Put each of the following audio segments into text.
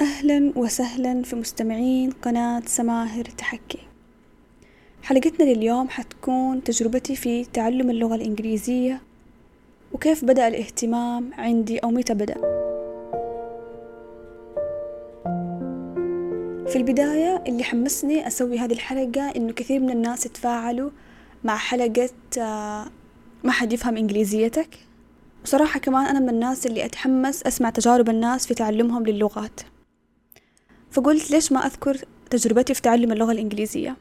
أهلا وسهلا في مستمعين قناة سماهر تحكي. حلقتنا لليوم حتكون تجربتي في تعلم اللغة الإنجليزية وكيف بدأ الاهتمام عندي أو متى بدأ. في البداية اللي حمسني أسوي هذه الحلقة إنه كثير من الناس تفاعلوا مع حلقة آه، ما حد يفهم إنجليزيتك. وصراحة كمان أنا من الناس اللي أتحمس أسمع تجارب الناس في تعلمهم للغات. فقلت ليش ما أذكر تجربتي في تعلم اللغة الإنجليزية؟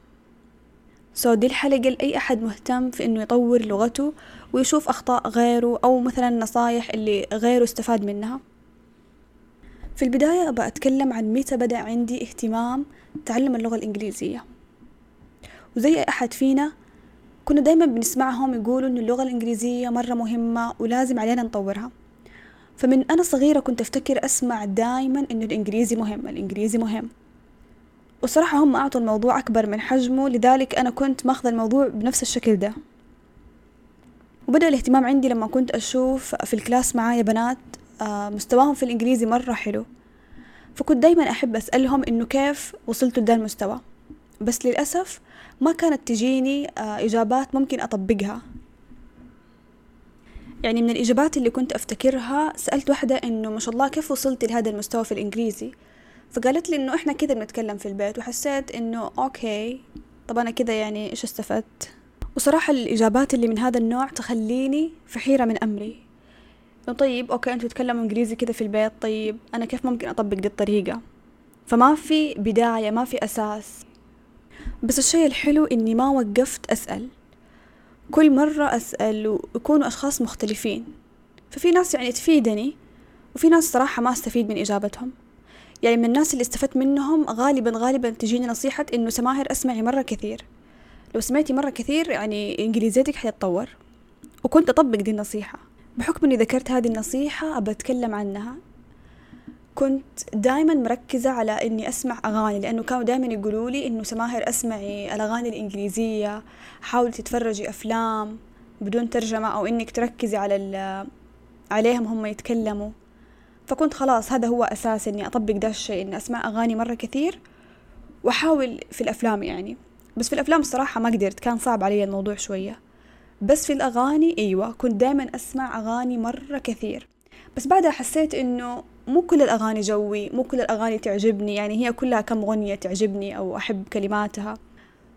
سو دي الحلقة لأي أحد مهتم في إنه يطور لغته ويشوف أخطاء غيره أو مثلا نصايح اللي غيره استفاد منها. في البداية أبى أتكلم عن متى بدأ عندي اهتمام تعلم اللغة الإنجليزية. وزي أي أحد فينا كنا دايما بنسمعهم يقولوا إن اللغة الإنجليزية مرة مهمة ولازم علينا نطورها. فمن أنا صغيرة كنت أفتكر أسمع دايما إنه الإنجليزي مهم الإنجليزي مهم. وصراحة هم أعطوا الموضوع أكبر من حجمه لذلك أنا كنت ماخذة الموضوع بنفس الشكل ده. وبدأ الاهتمام عندي لما كنت أشوف في الكلاس معايا بنات آه، مستواهم في الإنجليزي مرة حلو. فكنت دايما أحب أسألهم إنه كيف وصلتوا لده المستوى. بس للأسف ما كانت تجيني آه، إجابات ممكن أطبقها. يعني من الإجابات اللي كنت أفتكرها سألت واحدة إنه ما شاء الله كيف وصلتي لهذا المستوى في الإنجليزي؟ فقالت لي إنه إحنا كذا بنتكلم في البيت وحسيت إنه okay طب أنا كذا يعني إيش استفدت؟ وصراحة الإجابات اللي من هذا النوع تخليني في حيرة من أمري. طيب okay أنتوا تتكلموا إنجليزي كذا في البيت طيب أنا كيف ممكن أطبق دي الطريقة؟ فما في بداية ما في أساس. بس الشيء الحلو إني ما وقفت أسأل. كل مرة أسأل ويكونوا أشخاص مختلفين. ففي ناس يعني تفيدني وفي ناس صراحة ما أستفيد من إجابتهم. يعني من الناس اللي استفدت منهم غالبا غالبا تجيني نصيحة إنه سماهر أسمعي مرة كثير. لو سمعتي مرة كثير يعني إنجليزيتك حيتطور. وكنت أطبق دي النصيحة. بحكم إني ذكرت هذه النصيحة أبى أتكلم عنها. كنت دائما مركزة على إني أسمع أغاني لأنه كانوا دائما يقولوا لي إنه سماهر أسمعي الأغاني الإنجليزية حاولي تتفرجي أفلام بدون ترجمة أو إنك تركزي على عليهم هم يتكلموا. فكنت خلاص هذا هو أساس إني أطبق ده الشيء إني أسمع أغاني مرة كثير وأحاول في الأفلام يعني. بس في الأفلام الصراحة ما قدرت كان صعب علي الموضوع شوية. بس في الأغاني أيوة كنت دايما أسمع أغاني مرة كثير. بس بعدها حسيت إنه مو كل الأغاني جوي مو كل الأغاني تعجبني يعني هي كلها كم غنية تعجبني أو أحب كلماتها.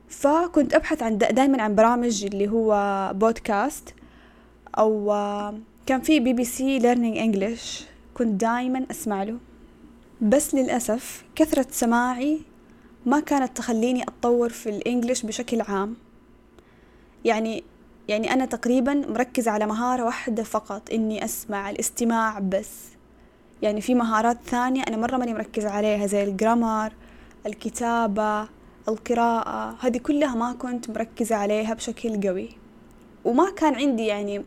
فكنت أبحث عن دائما عن برامج اللي هو بودكاست أو كان في BBC Learning English كنت دائما أسمع له. بس للأسف كثرة سماعي ما كانت تخليني أتطور في ال English بشكل عام. يعني يعني أنا تقريبا مركزة على مهارة واحدة فقط إني أسمع الاستماع بس. يعني في مهارات ثانية أنا مرة ماني مركزة عليها زي الجرامر الكتابة القراءة. هذه كلها ما كنت مركزة عليها بشكل قوي. وما كان عندي يعني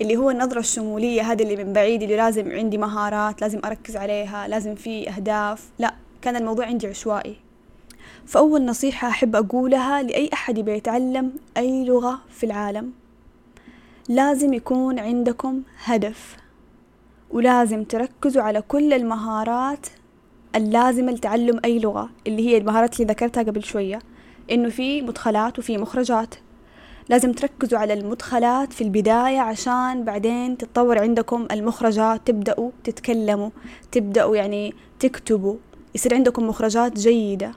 اللي هو النظرة الشمولية هذه اللي من بعيد اللي لازم عندي مهارات لازم أركز عليها لازم في أهداف. لا كان الموضوع عندي عشوائي. فأول نصيحة أحب أقولها لأي أحد يبي يتعلم أي لغة في العالم لازم يكون عندكم هدف. ولازم تركزوا على كل المهارات اللازمة لتعلم أي لغة اللي هي المهارات اللي ذكرتها قبل شوية إنه في مدخلات وفي مخرجات. لازم تركزوا على المدخلات في البداية عشان بعدين تتطور عندكم المخرجات تبدأوا تتكلموا تبدأوا يعني تكتبوا يصير عندكم مخرجات جيدة.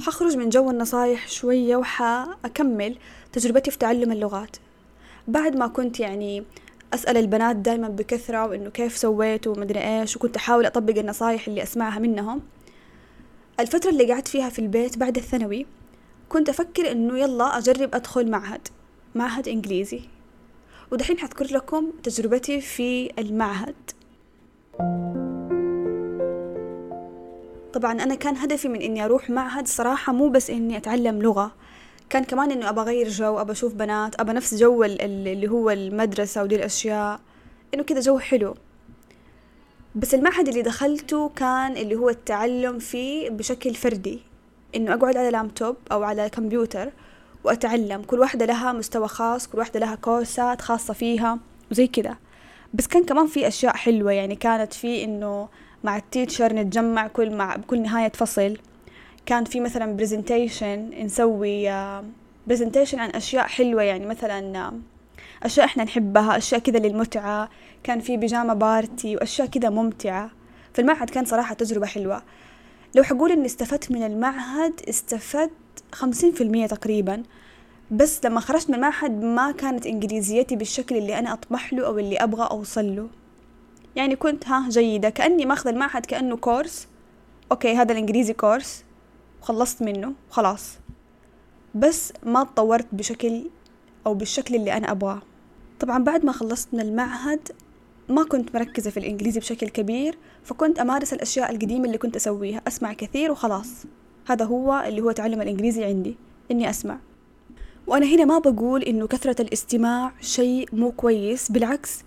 حخرج من جو النصايح شوية وحأكمل تجربتي في تعلم اللغات. بعد ما كنت يعني أسأل البنات دايما بكثرة وإنه كيف سويتوا ومدري إيش وكنت أحاول أطبق النصايح اللي أسمعها منهم. الفترة اللي قعدت فيها في البيت بعد الثانوي كنت أفكر إنه يلا أجرب أدخل معهد معهد إنجليزي. ودحين حذكر لكم تجربتي في المعهد. طبعا أنا كان هدفي من إني أروح معهد صراحة مو بس إني أتعلم لغة كان كمان إنه أبى أغير جو أبى أشوف بنات أبى نفس جو اللي هو المدرسة ودي الأشياء. إنه كذا جو حلو. بس المعهد اللي دخلته كان اللي هو التعلم فيه بشكل فردي. إنه أقعد على لابتوب أو على كمبيوتر وأتعلم. كل واحدة لها مستوى خاص كل واحدة لها كورسات خاصة فيها وزي كذا بس كان كمان في أشياء حلوة يعني كانت في إنه مع ال teacher نتجمع كل مع بكل نهاية فصل. كان في مثلا presentation نسوي presentation عن أشياء حلوة يعني مثلا أشياء إحنا نحبها أشياء كذا للمتعة. كان في pajama party وأشياء كذا ممتعة. فالمعهد كان صراحة تجربة حلوة. لو حقول إني استفدت من المعهد استفدت خمسين في المية تقريبا. بس لما خرجت من المعهد ما كانت إنجليزيتي بالشكل اللي أنا أطمح له أو اللي أبغى أوصل له. يعني كنت ها جيدة. كأني ماخذ المعهد كأنه كورس okay هذا الإنجليزي كورس وخلصت منه خلاص. بس ما تطورت بشكل أو بالشكل اللي أنا أبغاه. طبعا بعد ما خلصت من المعهد ما كنت مركزة في الإنجليزي بشكل كبير فكنت أمارس الأشياء القديمة اللي كنت أسويها أسمع كثير وخلاص. هذا هو اللي هو تعلم الإنجليزي عندي إني أسمع. وأنا هنا ما بقول إنه كثرة الاستماع شيء مو كويس بالعكس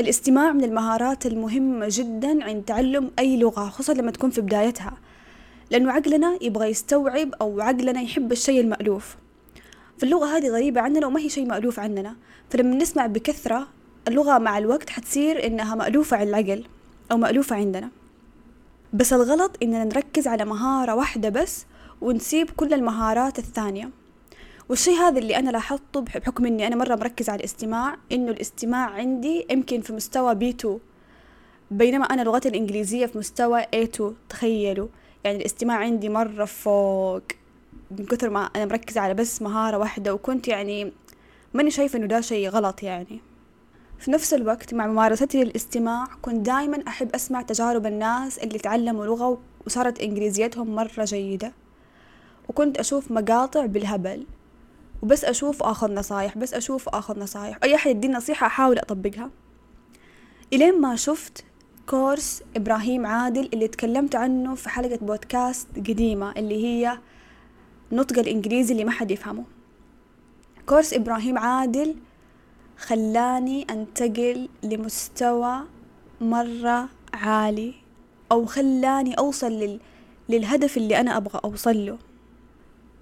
الاستماع من المهارات المهمة جدا عند تعلم أي لغة خصوصا لما تكون في بدايتها. لأنه عقلنا يبغى يستوعب أو عقلنا يحب الشيء المألوف. فاللغة هذه غريبة عننا وما هي شيء مألوف عننا فلما نسمع بكثرة اللغة مع الوقت حتصير إنها مألوفة عند العقل أو مألوفة عندنا. بس الغلط إننا نركز على مهارة واحدة بس ونسيب كل المهارات الثانية. والشي هذا اللي أنا لاحظته بحكم إني أنا مرة مركزة على الاستماع إنه الاستماع عندي يمكن في مستوى بي 2 بينما أنا لغتي الإنجليزية في مستوى A2 تخيلوا. يعني الاستماع عندي مرة فوق. من كثر ما أنا مركزة على بس مهارة واحدة وكنت يعني ماني شايفة إنه ده شي غلط يعني. في نفس الوقت مع ممارستي للاستماع كنت دايما أحب أسمع تجارب الناس اللي تعلموا لغة وصارت إنجليزيتهم مرة جيدة. وكنت أشوف مقاطع بالهبل وبس أشوف أخذ نصايح بس أشوف أخذ نصايح. أي أحد يديني نصيحة أحاول أطبقها. إلين ما شفت كورس إبراهيم عادل اللي تكلمت عنه في حلقة بودكاست قديمة اللي هي نطق الإنجليزي اللي ما حد يفهمه. كورس إبراهيم عادل خلاني أنتقل لمستوى مرة عالي أو خلاني أوصل لل... للهدف اللي أنا أبغى أوصل له.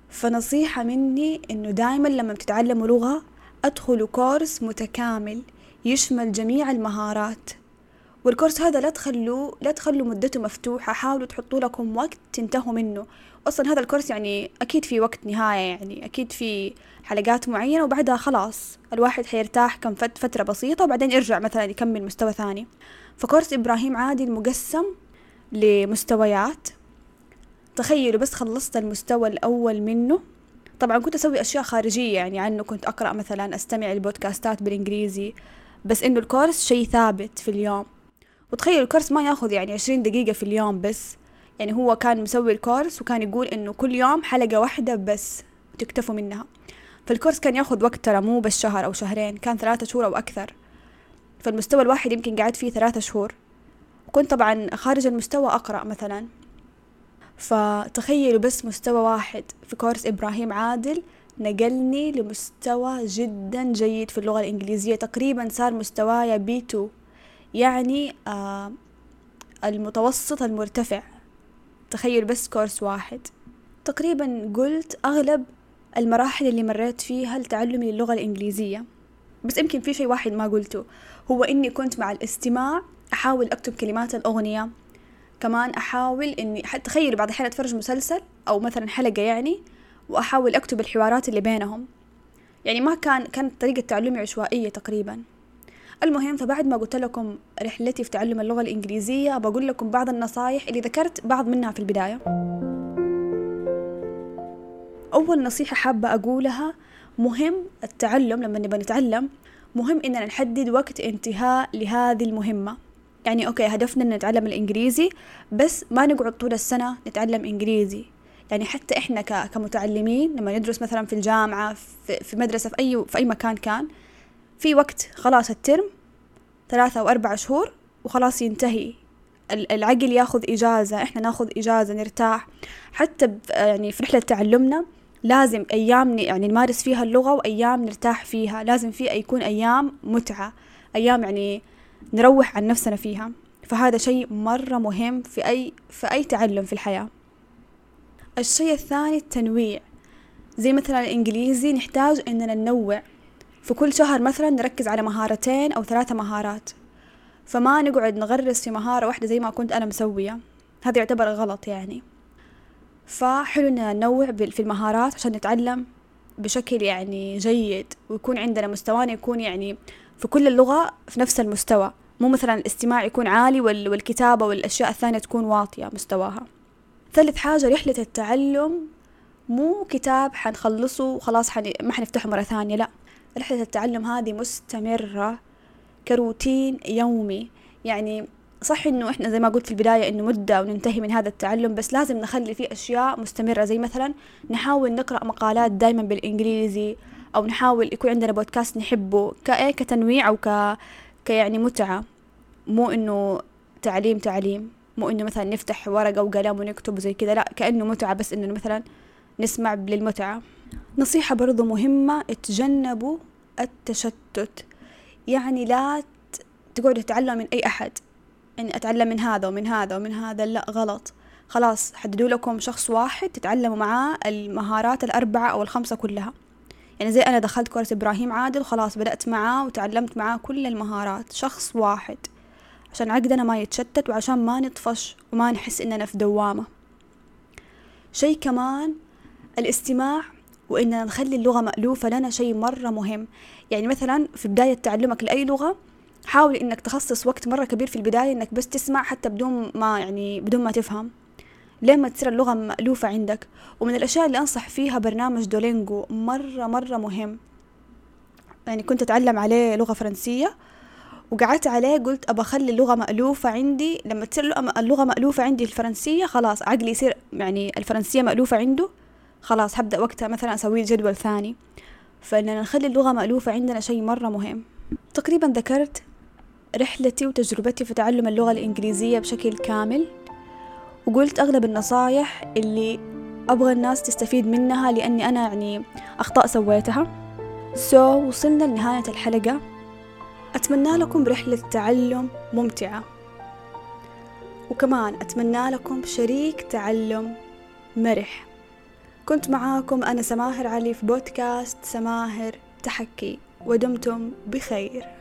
فنصيحة مني إنه دايما لما بتتعلموا لغة أدخلوا كورس متكامل يشمل جميع المهارات. والكورس هذا لا تخلوا لا تخلوا مدته مفتوحة. حاولوا تحطوا لكم وقت تنتهوا منه. أصلا هذا الكورس يعني أكيد في وقت نهاية يعني. أكيد في حلقات معينة وبعدها خلاص الواحد حيرتاح كم فترة بسيطة وبعدين يرجع مثلا يكمل مستوى ثاني. فكورس إبراهيم عادل مقسم لمستويات. تخيلوا بس خلصت المستوى الأول منه. طبعا كنت أسوي أشياء خارجية يعني عنه كنت أقرأ مثلا أستمع البودكاستات بالإنجليزي. بس إنه الكورس شيء ثابت في اليوم. وتخيل الكورس ما ياخذ يعني عشرين دقيقة في اليوم بس. يعني هو كان مسوي الكورس وكان يقول إنه كل يوم حلقة واحدة بس تكتفوا منها. فالكورس كان ياخذ وقت ترى مو بس شهر أو شهرين كان ثلاثة شهور أو أكثر. فالمستوى الواحد يمكن قعدت فيه ثلاثة شهور. وكنت طبعا خارج المستوى أقرأ مثلا. فتخيلوا بس مستوى واحد في كورس إبراهيم عادل نقلني لمستوى جدا جيد في اللغة الإنجليزية. تقريبا صار مستواي B 2 يعني آه المتوسط المرتفع. تخيل بس كورس واحد. تقريبا قلت أغلب المراحل اللي مريت فيها لتعلمي اللغة الإنجليزية. بس يمكن في شيء واحد ما قلته. هو إني كنت مع الاستماع أحاول أكتب كلمات الأغنية. كمان أحاول إني تخيلوا بعض الأحيان أتفرج مسلسل أو مثلا حلقة يعني وأحاول أكتب الحوارات اللي بينهم. يعني ما كان كانت طريقة تعلمي عشوائية تقريبا. المهم فبعد ما قلت لكم رحلتي في تعلم اللغة الإنجليزية بقول لكم بعض النصايح اللي ذكرت بعض منها في البداية. أول نصيحة حابة أقولها مهم التعلم لما نبغى نتعلم مهم إننا نحدد وقت انتهاء لهذه المهمة. يعني أوكي هدفنا إن نتعلم الإنجليزي بس ما نقعد طول السنة نتعلم إنجليزي. يعني حتى إحنا كمتعلمين لما ندرس مثلا في الجامعة في مدرسة في أي في أي مكان كان في وقت خلاص الترم ثلاثة أو أربع شهور وخلاص ينتهي. العقل ياخذ إجازة إحنا ناخذ إجازة نرتاح. حتى يعني في رحلة تعلمنا لازم أيام يعني نمارس فيها اللغة وأيام نرتاح فيها. لازم في يكون أيام متعة أيام يعني نروح عن نفسنا فيها. فهذا شيء مرة مهم في أي في أي تعلم في الحياة. الشيء الثاني التنويع. زي مثلا الإنجليزي نحتاج إننا ننوع في كل شهر مثلا نركز على مهارتين أو ثلاثة مهارات. فما نقعد نغرس في مهارة واحدة زي ما كنت أنا مسوية. هذا يعتبر غلط يعني. فحلو إننا ننوع في المهارات عشان نتعلم بشكل يعني جيد ويكون عندنا مستوانا يكون يعني في كل اللغة في نفس المستوى. مو مثلا الاستماع يكون عالي والكتابة والأشياء الثانية تكون واطية مستواها. ثالث حاجة رحلة التعلم. مو كتاب حنخلصه وخلاص حن... ما حنفتحه مرة ثانية لا. رحلة التعلم هذه مستمرة كروتين يومي. يعني صح إنه إحنا زي ما قلت في البداية إنه مدة وننتهي من هذا التعلم بس لازم نخلي فيه أشياء مستمرة. زي مثلا نحاول نقرأ مقالات دايما بالإنجليزي أو نحاول يكون عندنا بودكاست نحبه كايه كتنويع أو ك كيعني متعة. مو إنه تعليم تعليم. مو إنه مثلا نفتح ورقة وقلم ونكتب زي كذا لا كأنه متعة بس إنه مثلا نسمع للمتعة. نصيحة برضو مهمة اتجنبوا التشتت. يعني لا تقعدوا تتعلموا من أي أحد. يعني أتعلم من هذا ومن هذا ومن هذا لا غلط. خلاص حددوا لكم شخص واحد تتعلموا معاه المهارات الأربعة أو الخمسة كلها. يعني زي أنا دخلت كورس إبراهيم عادل خلاص بدأت معاه وتعلمت معاه كل المهارات. شخص واحد. عشان عقدنا ما يتشتت وعشان ما نطفش وما نحس إننا في دوامة. شي كمان الاستماع وإننا نخلي اللغة مألوفة لنا شيء مرة مهم. يعني مثلا في بداية تعلمك لأي لغة حاول إنك تخصص وقت مرة كبير في البداية إنك بس تسمع حتى بدون ما يعني بدون ما تفهم. لما تصير اللغة مألوفة عندك. ومن الأشياء اللي أنصح فيها برنامج دولينجو مرة مرة مهم. يعني كنت أتعلم عليه لغة فرنسية وقعدت عليه قلت أبى أخلي اللغة مألوفة عندي. لما تصير اللغة مألوفة عندي الفرنسية خلاص عقلي يصير يعني الفرنسية مألوفة عنده. خلاص هبدأ وقتها مثلا أسوي جدول ثاني. فإننا نخلي اللغة مألوفة عندنا شيء مرة مهم. تقريبا ذكرت رحلتي وتجربتي في تعلم اللغة الإنجليزية بشكل كامل وقلت أغلب النصايح اللي أبغى الناس تستفيد منها لأني أنا يعني أخطاء سويتها. سو so, وصلنا لنهاية الحلقة. أتمنى لكم رحلة تعلم ممتعة. وكمان أتمنى لكم شريك تعلم مرح. كنت معاكم أنا سماهر علي في بودكاست سماهر تحكي ودمتم بخير.